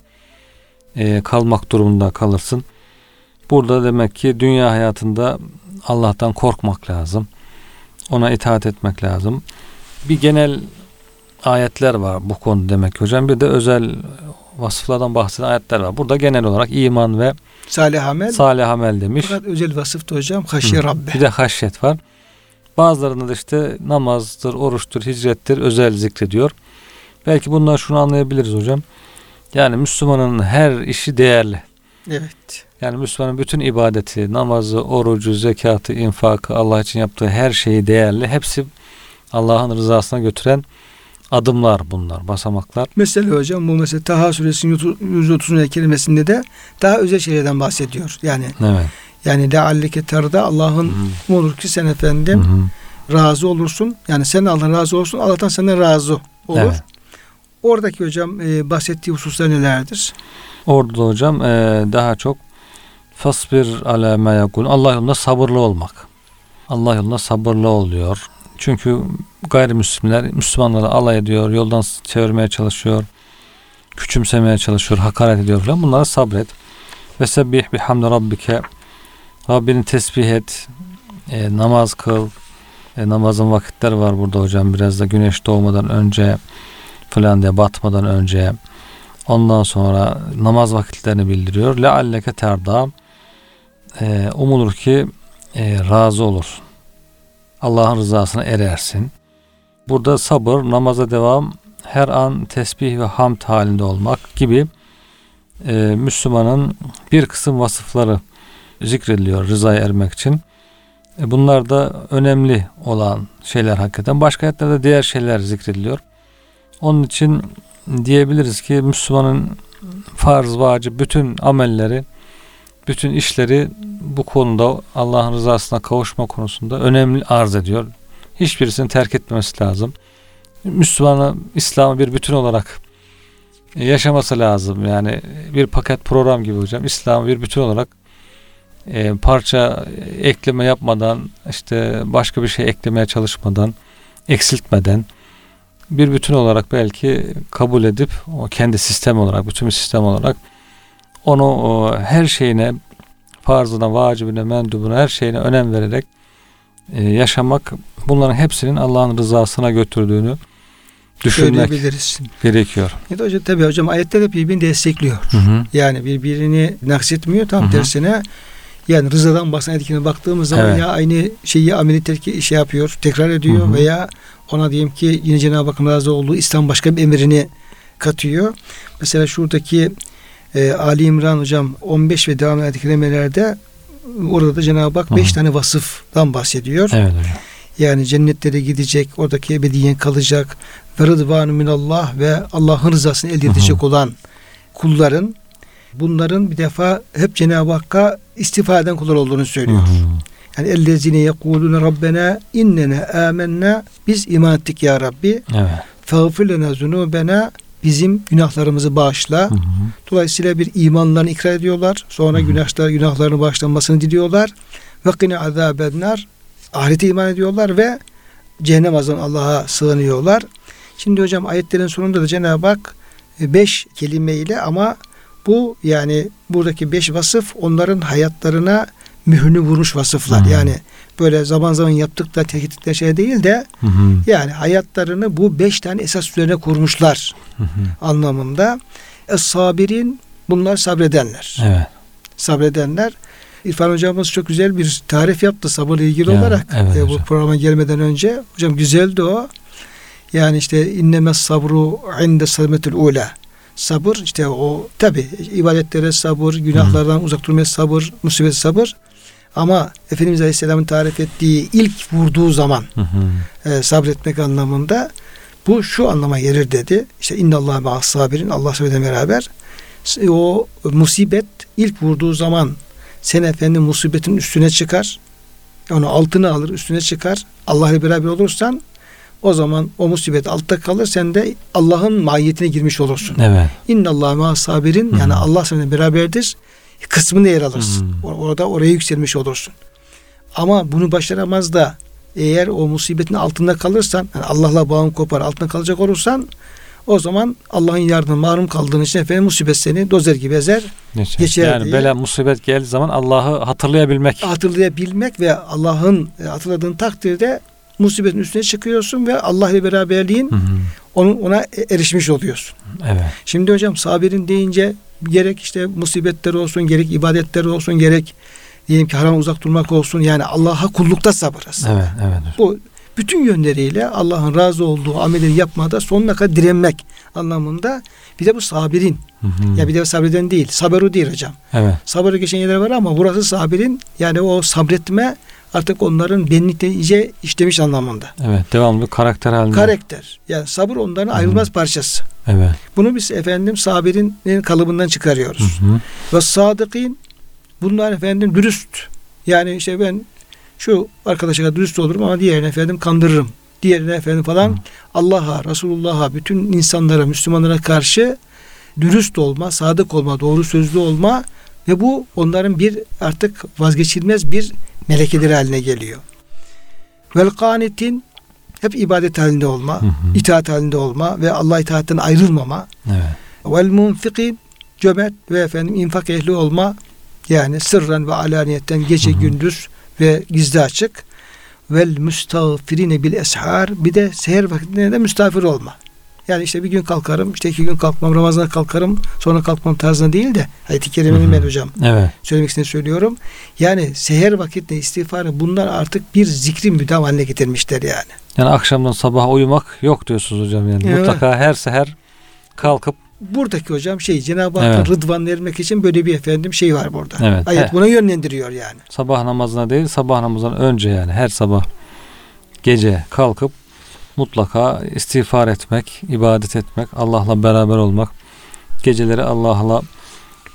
e, kalmak durumunda kalırsın. Burada demek ki dünya hayatında Allah'tan korkmak lazım. Ona itaat etmek lazım. Bir genel ayetler var bu konu demek hocam. Bir de özel vasıflardan bahseden ayetler var. Burada genel olarak iman ve Salih amel. salih amel demiş. Fakat özel vasıftı hocam haşye rabbe. Bir de haşyet var. Bazılarında da işte namazdır, oruçtur, hicrettir özel zikrediyor. Belki bundan şunu anlayabiliriz hocam. Yani Müslümanın her işi değerli. Evet. Yani Müslümanın bütün ibadeti, namazı, orucu, zekatı, infakı, Allah için yaptığı her şeyi değerli. Hepsi Allah'ın rızasına götüren adımlar bunlar, basamaklar. Mesela hocam bu mesela Taha suresinin 130. kelimesinde de daha özel şeylerden bahsediyor. Yani Evet. Yani lealleke terda Allah'ın Hı olur ki sen efendim hı. razı olursun. Yani sen Allah'tan razı olursun. Allah'tan senden razı olur. Evet. Oradaki hocam e, bahsettiği hususlar nelerdir? Orada da hocam e, daha çok fasbir ala ma yakul. Allah yolunda sabırlı olmak. Allah yolunda sabırlı oluyor. Çünkü gayrimüslimler Müslümanları alay ediyor, yoldan çevirmeye çalışıyor, küçümsemeye çalışıyor, hakaret ediyor falan. Bunlara sabret. Ve sebbih bihamdi rabbike. Rabbini tesbih et, e, namaz kıl. E, namazın vakitleri var burada hocam. Biraz da güneş doğmadan önce falan diye batmadan önce. Ondan sonra namaz vakitlerini bildiriyor. Lealleke terda. E, umulur ki e, razı olursun. Allah'ın rızasına erersin. Burada sabır, namaza devam, her an tesbih ve hamd halinde olmak gibi e, Müslümanın bir kısım vasıfları zikrediliyor rızaya ermek için. E, bunlar da önemli olan şeyler hakikaten. Başka ayetlerde diğer şeyler zikrediliyor. Onun için diyebiliriz ki Müslümanın farz, vacip bütün amelleri, bütün işleri bu konuda Allah'ın rızasına kavuşma konusunda önemli arz ediyor. Hiçbirisini terk etmemesi lazım. Müslümanı İslam'ı bir bütün olarak yaşaması lazım. Yani bir paket program gibi hocam. İslam'ı bir bütün olarak e, parça ekleme yapmadan işte başka bir şey eklemeye çalışmadan eksiltmeden bir bütün olarak belki kabul edip o kendi sistem olarak bütün bir sistem olarak onu o, her şeyine farzına, vacibine, mendubuna her şeyine önem vererek e, yaşamak bunların hepsinin Allah'ın rızasına götürdüğünü düşünmek gerekiyor. Ya da hocam tabii hocam ayetler hep birbirini destekliyor. Hı hı. Yani birbirini naksetmiyor tam Hı hı. tersine yani rızadan bahseden etkine baktığımız zaman Evet. ya aynı şeyi ameli terki şey yapıyor, tekrar ediyor Hı hı. veya ona diyelim ki yine Cenab-ı Hakk'ın razı olduğu İslam başka bir emrini katıyor. Mesela şuradaki e, Ali İmran hocam 15 ve devam eden kelimelerde orada da Cenab-ı Hak Hı 5 hı. tane vasıftan bahsediyor. Evet hocam. Yani cennetlere gidecek, oradaki ebediyen kalacak ve rıdvanu minallah ve Allah'ın rızasını elde edecek olan kulların bunların bir defa hep Cenab-ı Hakk'a istifa eden kullar olduğunu Hı söylüyor. hı. Yani ellezine yekulune rabbena innene amennâ biz iman ettik ya Rabbi Evet. feğfir lena zunubena bizim günahlarımızı bağışla. Hı hı. Dolayısıyla bir imanlarını ikrar ediyorlar. Sonra Hı hı. günahlar günahlarını bağışlanmasını diliyorlar. Ve kine azabennar ahirete iman ediyorlar ve cehennem azabından Allah'a sığınıyorlar. Şimdi hocam ayetlerin sonunda da Cenab-ı Hak e, beş kelimeyle ama bu yani buradaki beş vasıf onların hayatlarına mührünü vurmuş vasıflar. Hı. Yani böyle zaman zaman yaptık da terk ettikleri şey değil de Hı hı. yani hayatlarını bu beş tane esas üzerine kurmuşlar Hı hı. anlamında. Es-sabirin bunlar sabredenler. Evet. Sabredenler. İrfan hocamız çok güzel bir tarif yaptı sabırla ilgili Ya, olarak. evet e, bu hocam. programa gelmeden önce. Hocam güzeldi o. Yani işte inneme sabru inde sadmetul ula. Sabır işte o tabi ibadetlere sabır, günahlardan uzak durmaya sabır, musibet sabır. Ama Efendimiz Aleyhisselam'ın tarif ettiği ilk vurduğu zaman Hı hı. e, sabretmek anlamında bu şu anlama gelir dedi. İşte innallah ma'as sabirin Allah söyleden beraber S- o musibet ilk vurduğu zaman sen efendim musibetin üstüne çıkar. Onu altına alır, üstüne çıkar. Allah ile beraber olursan o zaman o musibet altta kalır. Sen de Allah'ın mahiyetine girmiş olursun. Evet. İnnallah ma'as sabirin yani. Allah seninle beraberdir. Kısmında yer alırsın. Hı. Or- Orada oraya yükselmiş olursun. Ama bunu başaramaz da eğer o musibetin altında kalırsan, yani Allah'la bağın kopar, altında kalacak olursan o zaman Allah'ın yardımına mahrum kaldığın için efendim musibet seni dozer gibi ezer. Geçer. Geçer yani diye. bela musibet geldiği zaman Allah'ı hatırlayabilmek. Hatırlayabilmek ve Allah'ın e, hatırladığın takdirde musibetin üstüne çıkıyorsun ve Allah ile beraberliğin Hı hı. onun ona erişmiş oluyorsun. Evet. Şimdi hocam sabirin deyince gerek işte musibetler olsun, gerek ibadetler olsun, gerek diyelim ki haram uzak durmak olsun. Yani Allah'a kullukta sabır aslında. Evet. Evet. Bu bütün yönleriyle Allah'ın razı olduğu ameli yapmada sonuna kadar direnmek anlamında. Bir de bu sabirin. Hı hı. Ya bir de sabreden değil. Saberu değil hocam. evet. Sabırı geçen yerler var ama burası sabirin yani o sabretme artık onların benlikte iyice işlemiş anlamında. Evet. Devamlı karakter halinde. Karakter. Yani sabır onların ayrılmaz parçası. Evet. Bunu biz efendim sabirin kalıbından çıkarıyoruz. Hı hı. Ve sadıkin bunlar efendim dürüst. Yani işte ben şu arkadaşa dürüst olurum ama diğerine efendim kandırırım. Diğerine efendim falan Hı. Allah'a, Resulullah'a, bütün insanlara, Müslümanlara karşı dürüst olma, sadık olma, doğru sözlü olma ve bu onların bir artık vazgeçilmez bir melekeleri haline geliyor. Vel kanitin hep ibadet halinde olma, Hı hı. itaat halinde olma ve Allah itaatten ayrılmama. Evet. Vel munfikin cömert ve efendim infak ehli olma yani sırran ve alaniyetten gece Hı hı. gündüz ve gizli açık vel müstağfirine bil eshar bir de seher vakitinde de müstağfir olma. Yani işte bir gün kalkarım, işte iki gün kalkmam, Ramazan'a kalkarım, sonra kalkmam tarzında değil de ayet-i kerimenin ben hocam Evet. söylemek istediğini söylüyorum. Yani seher vakitte istiğfarı bunlar artık bir zikrin müdam haline getirmişler yani. Yani akşamdan sabaha uyumak yok diyorsunuz hocam yani. Evet. Mutlaka her seher kalkıp Buradaki hocam şey Cenab-ı Hakk'ın Evet. rıdvanını ermek için böyle bir efendim şey var burada. Evet. Ayet He. buna yönlendiriyor yani. sabah namazına değil sabah namazından önce yani her sabah gece kalkıp mutlaka istiğfar etmek, ibadet etmek, Allah'la beraber olmak, geceleri Allah'la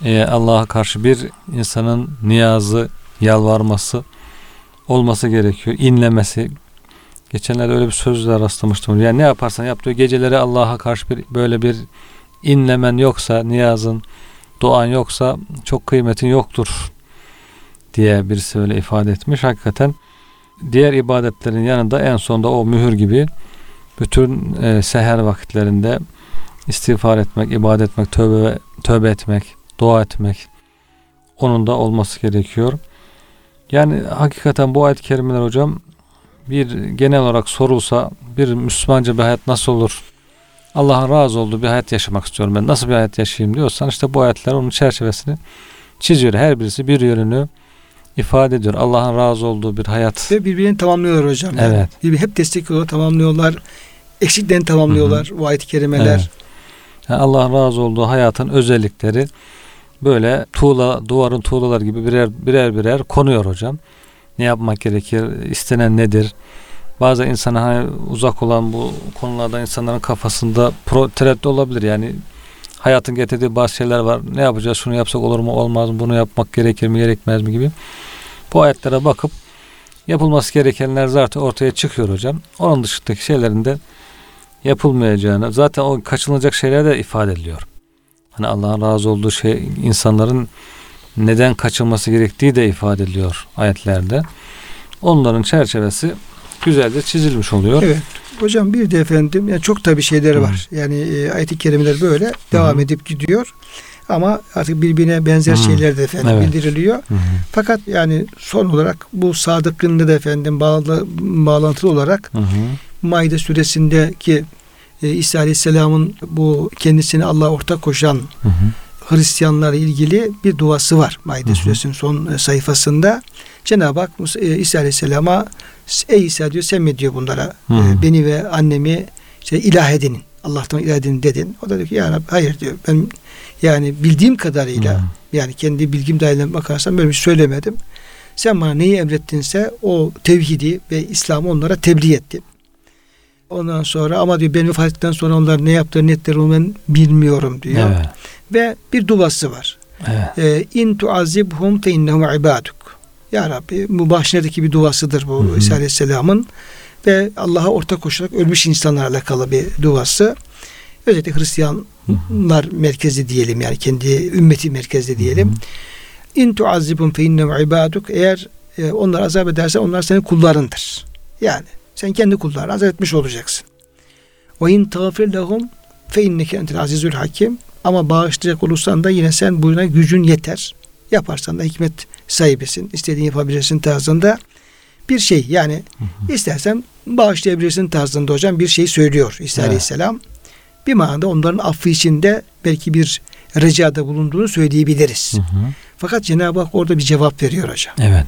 e, Allah'a karşı bir insanın niyazı, yalvarması olması gerekiyor. inlemesi. Geçenlerde öyle bir sözle rastlamıştım. Yani ne yaparsan yap diyor. Geceleri Allah'a karşı bir böyle bir inlemen yoksa, niyazın, duan yoksa çok kıymetin yoktur diye birisi öyle ifade etmiş. Hakikaten diğer ibadetlerin yanında en sonda o mühür gibi bütün e, seher vakitlerinde istiğfar etmek, ibadet etmek, tövbe tövbe etmek, dua etmek onun da olması gerekiyor. Yani hakikaten bu ayet-i kerimeler hocam bir genel olarak sorulsa bir Müslümanca bir hayat nasıl olur? Allah'ın razı olduğu bir hayat yaşamak istiyorum ben. Nasıl bir hayat yaşayayım diyorsan işte bu ayetler onun çerçevesini çiziyor. Her birisi bir yönünü ifade ediyor. Allah'ın razı olduğu bir hayat. Ve birbirini tamamlıyorlar hocam. yani. Evet. Birbirini hep destekliyorlar, tamamlıyorlar. Eksiklerini tamamlıyorlar bu ayet-i kerimeler. Evet. Yani Allah'ın razı olduğu hayatın özellikleri böyle tuğla, duvarın tuğlalar gibi birer birer birer konuyor hocam. Ne yapmak gerekir? istenen nedir? Bazı insana hani uzak olan bu konularda insanların kafasında pro, tereddüt olabilir. Yani hayatın getirdiği bazı şeyler var. Ne yapacağız? Şunu yapsak olur mu? Olmaz mı? Bunu yapmak gerekir mi? Gerekmez mi? gibi. Bu ayetlere bakıp yapılması gerekenler zaten ortaya çıkıyor hocam. Onun dışındaki şeylerin de yapılmayacağını zaten o kaçınılacak şeyler de ifade ediliyor. Hani Allah'ın razı olduğu şey insanların neden kaçınması gerektiği de ifade ediliyor ayetlerde. Onların çerçevesi güzelce çizilmiş oluyor. Evet. Hocam bir de efendim yani çok tabi şeyler Hı. var. Yani e, ayet-i kerimeler böyle devam Hı. edip gidiyor. Ama artık birbirine benzer Hı. şeyler de efendim Evet. bildiriliyor. Hı. Fakat yani son olarak bu sadıkınla da efendim bağlı, bağlantılı olarak hı. Maide suresindeki e, İsa Aleyhisselam'ın bu kendisini Allah'a ortak koşan Hı hı. Hristiyanlarla ilgili bir duası var Maide Hı hı. suresinin son e, sayfasında. Cenab-ı Hak Musa- e, İsa Aleyhisselam'a ey İsa diyor sen mi diyor bunlara Hı e, hı. beni ve annemi işte ilah edinin. Allah'tan ilah edinin dedin. O da diyor ki ya Rabbi hayır diyor. Ben yani bildiğim kadarıyla Hı. yani kendi bilgim dahilinde bakarsam böyle bir şey söylemedim. Sen bana neyi emrettinse o tevhidi ve İslam'ı onlara tebliğ ettin. Ondan sonra ama diyor ben vefat ettikten sonra onlar ne yaptığı netleri onu ben bilmiyorum diyor. Evet. Ve bir duası var. Evet. Ee, İn tuazibhum fe innehum ibaduk. Ya Rabbi mübaşiredeki bir duasıdır bu Hı hı. İsa Aleyhisselam'ın ve Allah'a ortak koşarak ölmüş insanlarla alakalı bir duası. Özellikle Hristiyanlar merkezi diyelim yani kendi ümmeti merkezi diyelim. Hı hı. İn tuazibhum fe innehum ibaduk. Eğer e, onlar azap edersen onlar senin kullarındır. Yani sen kendi kullarını azap etmiş olacaksın. Ve in tağfir lehum fe inneke entel azizül hakim. Ama bağışlayacak olursan da yine sen buna gücün yeter. Yaparsan da hikmet sahibisin. İstediğini yapabilirsin tarzında bir şey. Yani Hı hı. istersen bağışlayabilirsin tarzında hocam bir şey söylüyor İsa Evet. Aleyhisselam. Bir manada onların affı içinde belki bir ricada bulunduğunu söyleyebiliriz. Hı hı. Fakat Cenab-ı Hak orada bir cevap veriyor hocam. Evet.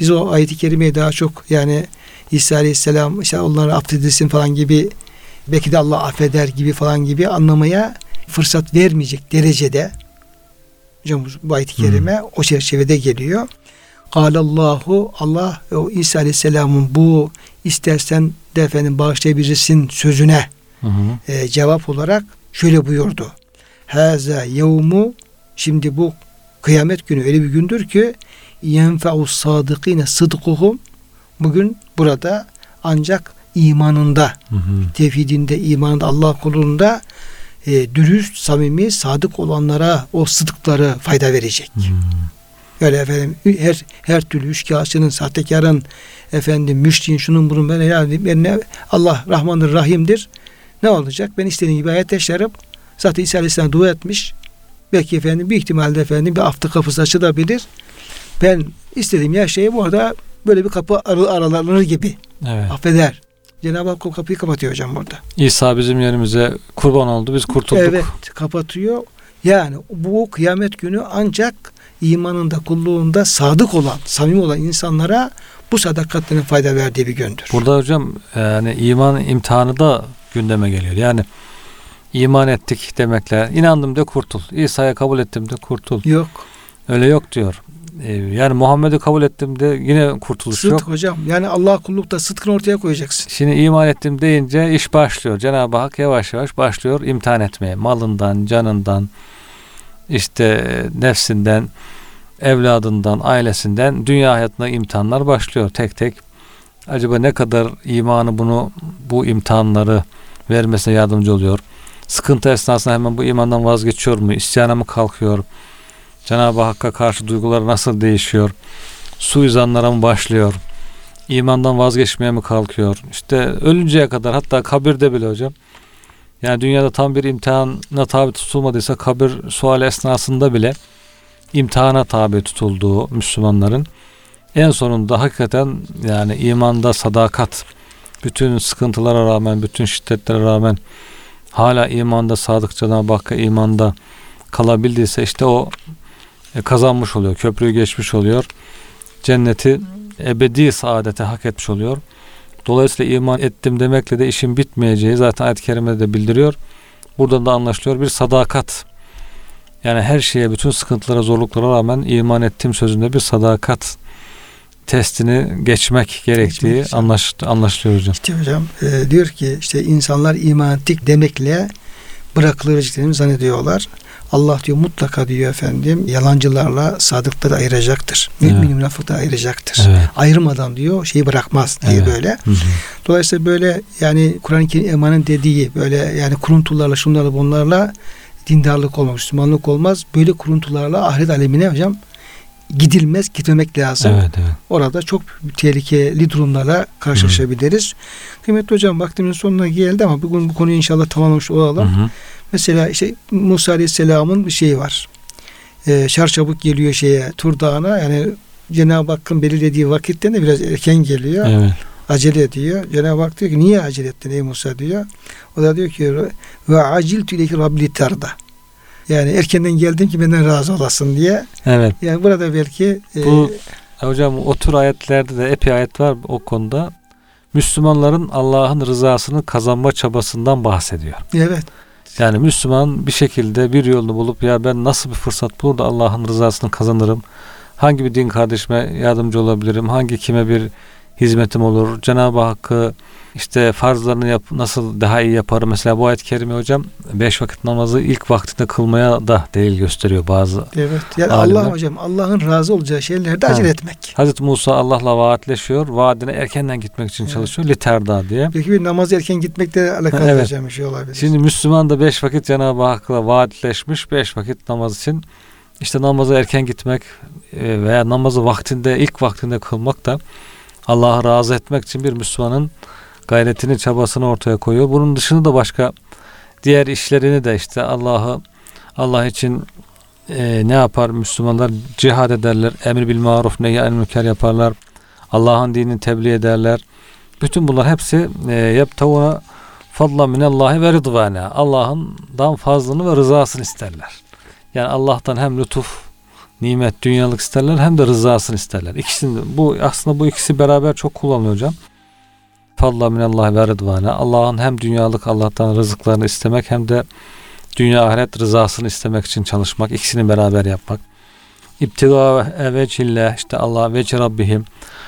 Biz o ayeti kerimeyi daha çok yani İsa Aleyhisselam işte onları affedilsin falan gibi belki de Allah affeder gibi falan gibi anlamaya fırsat vermeyecek derecede hocam bu ayet-i kerime o çerçevede geliyor. Allahu Allah o İsa Aleyhisselam'ın bu istersen de efendim bağışlayabilirsin sözüne Hı hı. e, cevap olarak şöyle buyurdu. Haza yevmu şimdi bu kıyamet günü öyle bir gündür ki yenfe'us sadıkine sıdkuhum bugün burada ancak imanında Hı hı. tevhidinde imanında Allah kulunda e, dürüst, samimi, sadık olanlara o sıdıkları fayda verecek. Hı. Öyle efendim her her türlü üçkağıtçının, sahtekarın, efendim müşriğin, şunun bunun böyle yani benimle Allah Rahmandır, Rahim'dir. Ne olacak? Ben istediğim gibi hayat yaşarım. Zaten İsa Aleyhisselam dua etmiş. Belki efendim bir ihtimalle efendim bir hafta kapısı açılabilir. Ben istediğim yaşayayım orada böyle bir kapı ar- aralanır gibi. Evet. Affeder. Cenab-ı Hak o kapıyı kapatıyor hocam burada. İsa bizim yerimize kurban oldu. Biz kurtulduk. Evet kapatıyor. Yani bu kıyamet günü ancak imanında, kulluğunda sadık olan, samimi olan insanlara bu sadakatlerin fayda verdiği bir gündür. Burada hocam yani iman imtihanı da gündeme geliyor. Yani iman ettik demekle inandım de kurtul. İsa'ya kabul ettim de kurtul. Yok. Öyle yok diyor. Ee, Yani Muhammed'i kabul ettim de yine kurtuluş Sıdk yok. hocam. Yani Allah kullukta sıdkını ortaya koyacaksın. Şimdi iman ettim deyince iş başlıyor. Cenab-ı Hak yavaş yavaş başlıyor imtihan etmeye. Malından, canından, işte nefsinden, evladından, ailesinden dünya hayatına imtihanlar başlıyor tek tek. Acaba ne kadar imanı bunu bu imtihanları vermesine yardımcı oluyor? Sıkıntı esnasında hemen bu imandan vazgeçiyor mu? İsyana mı kalkıyor? Cenab-ı Hakk'a karşı duyguları nasıl değişiyor? Suizanlara mı başlıyor? İmandan vazgeçmeye mi kalkıyor? İşte ölünceye kadar hatta kabirde bile hocam. Yani dünyada tam bir imtihana tabi tutulmadıysa kabir sual esnasında bile imtihana tabi tutulduğu Müslümanların en sonunda hakikaten yani imanda sadakat bütün sıkıntılara rağmen bütün şiddetlere rağmen hala imanda sadık Cenab-ı Hakk'a imanda kalabildiyse işte o kazanmış oluyor. Köprüyü geçmiş oluyor. Cenneti ebedi saadete hak etmiş oluyor. Dolayısıyla iman ettim demekle de işin bitmeyeceği zaten ayet-i kerimede de bildiriyor. Buradan da anlaşılıyor bir sadakat. Yani her şeye, bütün sıkıntılara, zorluklara rağmen iman ettim sözünde bir sadakat testini geçmek gerektiği Geçmek, anlaş, anlaşılıyor hocam. İşte hocam e, diyor ki işte insanlar iman ettik demekle bırakılabileceklerini zannediyorlar. Allah diyor mutlaka diyor efendim yalancılarla sadıkları ayıracaktır. Mümin Evet. münafıkları ayıracaktır. Evet. Ayırmadan diyor şeyi bırakmaz diye Evet. böyle. Hı hı. Dolayısıyla böyle yani Kur'an-ı Kerim emanın dediği böyle yani kuruntularla şunlarla bunlarla dindarlık olmaz, Müslümanlık olmaz. Böyle kuruntularla ahiret alemine hocam gidilmez, gitmemek lazım. Evet, evet. Orada çok tehlikeli durumlarla karşılaşabiliriz. Kıymetli hocam vaktimizin sonuna geldi ama bugün bu konuyu inşallah tamamlamış olalım. Hı hı. Mesela işte Musa Aleyhisselam'ın bir şeyi var. Ee, çarçabuk geliyor şeye Tur Dağı'na yani Cenab-ı Hakk'ın belirlediği vakitten de biraz erken geliyor. Evet. Acele ediyor. Cenab-ı Hak diyor ki niye acele ettin ey Musa diyor. O da diyor ki ve acil tüleki rabbi tarda. Yani erkenden geldim ki benden razı olasın diye. Evet. Yani burada belki e, Bu hocam o tür ayetlerde de epey ayet var o konuda. Müslümanların Allah'ın rızasını kazanma çabasından bahsediyor. evet Yani Müslüman bir şekilde bir yolunu bulup ya ben nasıl bir fırsat bulur da Allah'ın rızasını kazanırım. Hangi bir din kardeşime yardımcı olabilirim? Hangi kime bir hizmetim olur? Cenab-ı Hakk'ı işte farzlarını yap, nasıl daha iyi yaparım? Mesela bu ayet-i kerime hocam beş vakit namazı ilk vaktinde kılmaya da delil gösteriyor bazı. evet. Yani Alimler. Allah hocam Allah'ın razı olacağı şeylerde Ha. acele etmek. Hazreti Musa Allah'la vaatleşiyor. Vaadine erkenden gitmek için Evet. çalışıyor. Literda diye. Belki bir namaz erken gitmekle alakalı Evet. hocam bir şey olabilir. Şimdi Müslüman da beş vakit Cenab-ı Hak'la vaatleşmiş. Beş vakit namaz için işte namaza erken gitmek e, veya namazı vaktinde ilk vaktinde kılmak da Allah'ı razı etmek için bir Müslümanın gayretini çabasını ortaya koyuyor. Bunun dışında da başka diğer işlerini de işte Allah'ı Allah için e, ne yapar Müslümanlar cihad ederler. Emir bil maruf nehy münker yaparlar. Allah'ın dinini tebliğ ederler. Bütün bunlar hepsi e, yaptavuna fadla minallahi ve rıdvana. Allah'ından fazlını ve rızasını isterler. Yani Allah'tan hem lütuf, nimet, dünyalık isterler hem de rızasını isterler. İkisini bu aslında bu ikisi beraber çok kullanılıyor hocam. fadla minallah ve rıdvana. Allah'ın hem dünyalık Allah'tan rızıklarını istemek hem de dünya ahiret rızasını istemek için çalışmak. ikisini beraber yapmak. İptiga vecihillah işte Allah veci Rabbihim.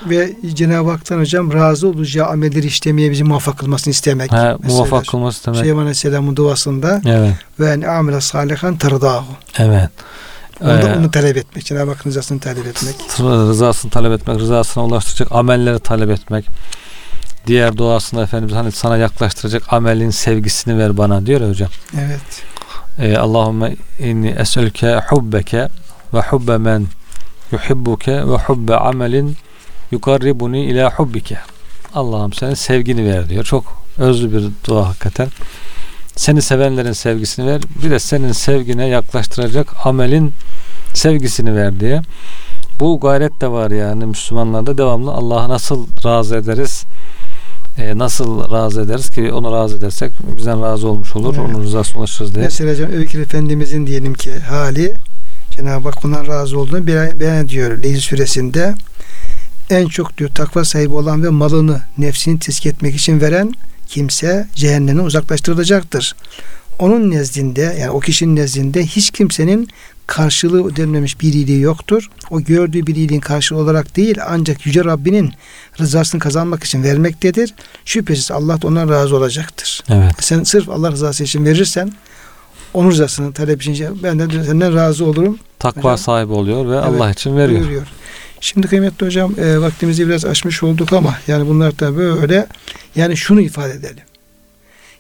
Ve Cenab-ı Hak'tan hocam razı olacağı amelleri işlemeye bizi muvaffak kılmasını istemek. He, muvaffak kılması istemek. Süleyman Aleyhisselam'ın duasında Evet. ve en amile salihan tırdahu. Evet. Onu, da, Ee, onu talep etmek. Cenab-ı Hakk'ın rızasını talep etmek. rızasını talep etmek, rızasına ulaştıracak amelleri talep etmek. Diğer duasında Efendimiz hani sana yaklaştıracak amelin sevgisini ver bana diyor ya hocam. Evet. Ee, Allahümme inni es'elke hubbeke ve hubbe men yuhibbuke ve hubbe amelin yukarribuni ila hubbike. Allah'ım senin sevgini ver diyor. Çok özlü bir dua hakikaten. Seni sevenlerin sevgisini ver. Bir de senin sevgine yaklaştıracak amelin sevgisini ver diye. Bu gayret de var yani Müslümanlarda devamlı Allah'ı nasıl razı ederiz? Ee, nasıl razı ederiz ki onu razı edersek bizden razı olmuş olur. Evet. Onun rızasına ulaşırız diye. Mesela hocam Öykü Efendimizin diyelim ki hali Cenab-ı Hak ondan razı olduğunu beyan ediyor Leyl suresinde. En çok diyor takva sahibi olan ve malını nefsini tezkiye etmek için veren kimse cehennemden uzaklaştırılacaktır. Onun nezdinde yani o kişinin nezdinde hiç kimsenin karşılığı ödenmemiş bir iyiliği yoktur. O gördüğü bir iyiliğin karşılığı olarak değil ancak Yüce Rabbinin rızasını kazanmak için vermektedir. Şüphesiz Allah da ondan razı olacaktır. Evet. Sen sırf Allah rızası için verirsen onun rızasını talep için ben de senden razı olurum Takva Hocam. sahibi oluyor ve Evet, Allah için veriyor. buyuruyor. Şimdi kıymetli hocam e, vaktimizi biraz aşmış olduk ama yani bunlar da böyle yani şunu ifade edelim.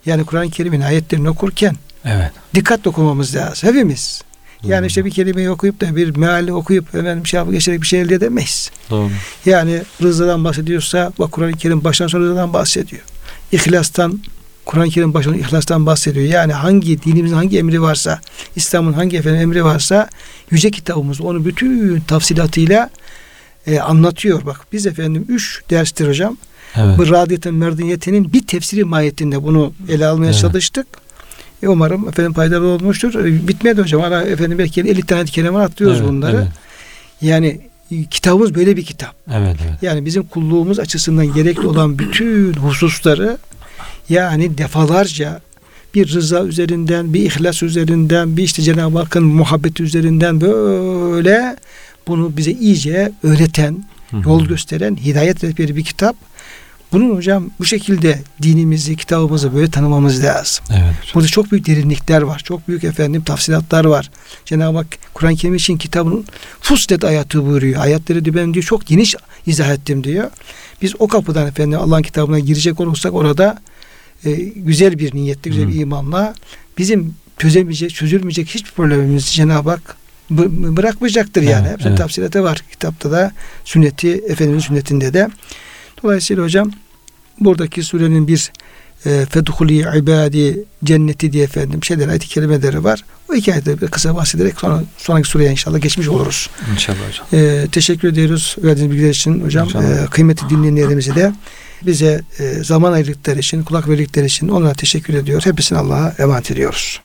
Yani Kur'an-ı Kerim'in ayetlerini okurken Evet. dikkat okumamız lazım. Hepimiz. Yani Doğru. işte bir kelimeyi okuyup da bir meali okuyup hemen bir şey yapıp geçerek bir şey elde edemeyiz. Doğru. Yani rızadan bahsediyorsa bak Kur'an-ı Kerim baştan sona rızadan bahsediyor. İhlastan Kur'an-ı Kerim baştan ihlastan bahsediyor. Yani hangi dinimizin hangi emri varsa, İslam'ın hangi efendim emri varsa yüce kitabımız onu bütün tafsilatıyla e, anlatıyor. Bak biz efendim üç derstir hocam. Evet. Bu radiyetin merdiyetinin bir tefsiri mahiyetinde bunu ele almaya Evet. çalıştık. E, umarım efendim faydalı olmuştur. E, bitmedi hocam. Hala efendim belki 50 tane kelime atlıyoruz Evet, bunları. Evet. Yani e, kitabımız böyle bir kitap. Evet. evet. Yani bizim kulluğumuz açısından gerekli olan bütün hususları yani defalarca bir rıza üzerinden, bir ihlas üzerinden, bir işte Cenab-ı Hakk'ın muhabbeti üzerinden böyle bunu bize iyice öğreten, yol gösteren, hidayet rehberi bir kitap. Bunun hocam bu şekilde dinimizi, kitabımızı böyle tanımamız lazım. Evet. hocam. Burada çok büyük derinlikler var. Çok büyük efendim tafsilatlar var. Cenab-ı Hak Kur'an-ı Kerim için kitabının Fuslet ayatı buyuruyor. Ayetleri de ben diyor çok geniş izah ettim diyor. Biz o kapıdan efendim Allah'ın kitabına girecek olursak orada e, güzel bir niyetle, güzel bir Hı. imanla bizim çözemeyecek, çözülmeyecek hiçbir problemimizi Cenab-ı Hak bı- bırakmayacaktır yani. Evet, Hepsinin evet. tafsilatı var. Kitapta da sünneti, Efendimizin sünnetinde de. Dolayısıyla hocam buradaki surenin bir e, fedhuli ibadi cenneti diye efendim şeyler ayet-i kerimeleri var. O iki ayeti bir kısa bahsederek sonra sonraki sureye inşallah geçmiş oluruz. İnşallah hocam. E, teşekkür ediyoruz verdiğiniz bilgiler için hocam. İnşallah. E, kıymetli dinleyenlerimize de bize e, zaman ayırdıkları için, kulak verdikleri için onlara teşekkür ediyor. Hepsini Allah'a emanet ediyoruz.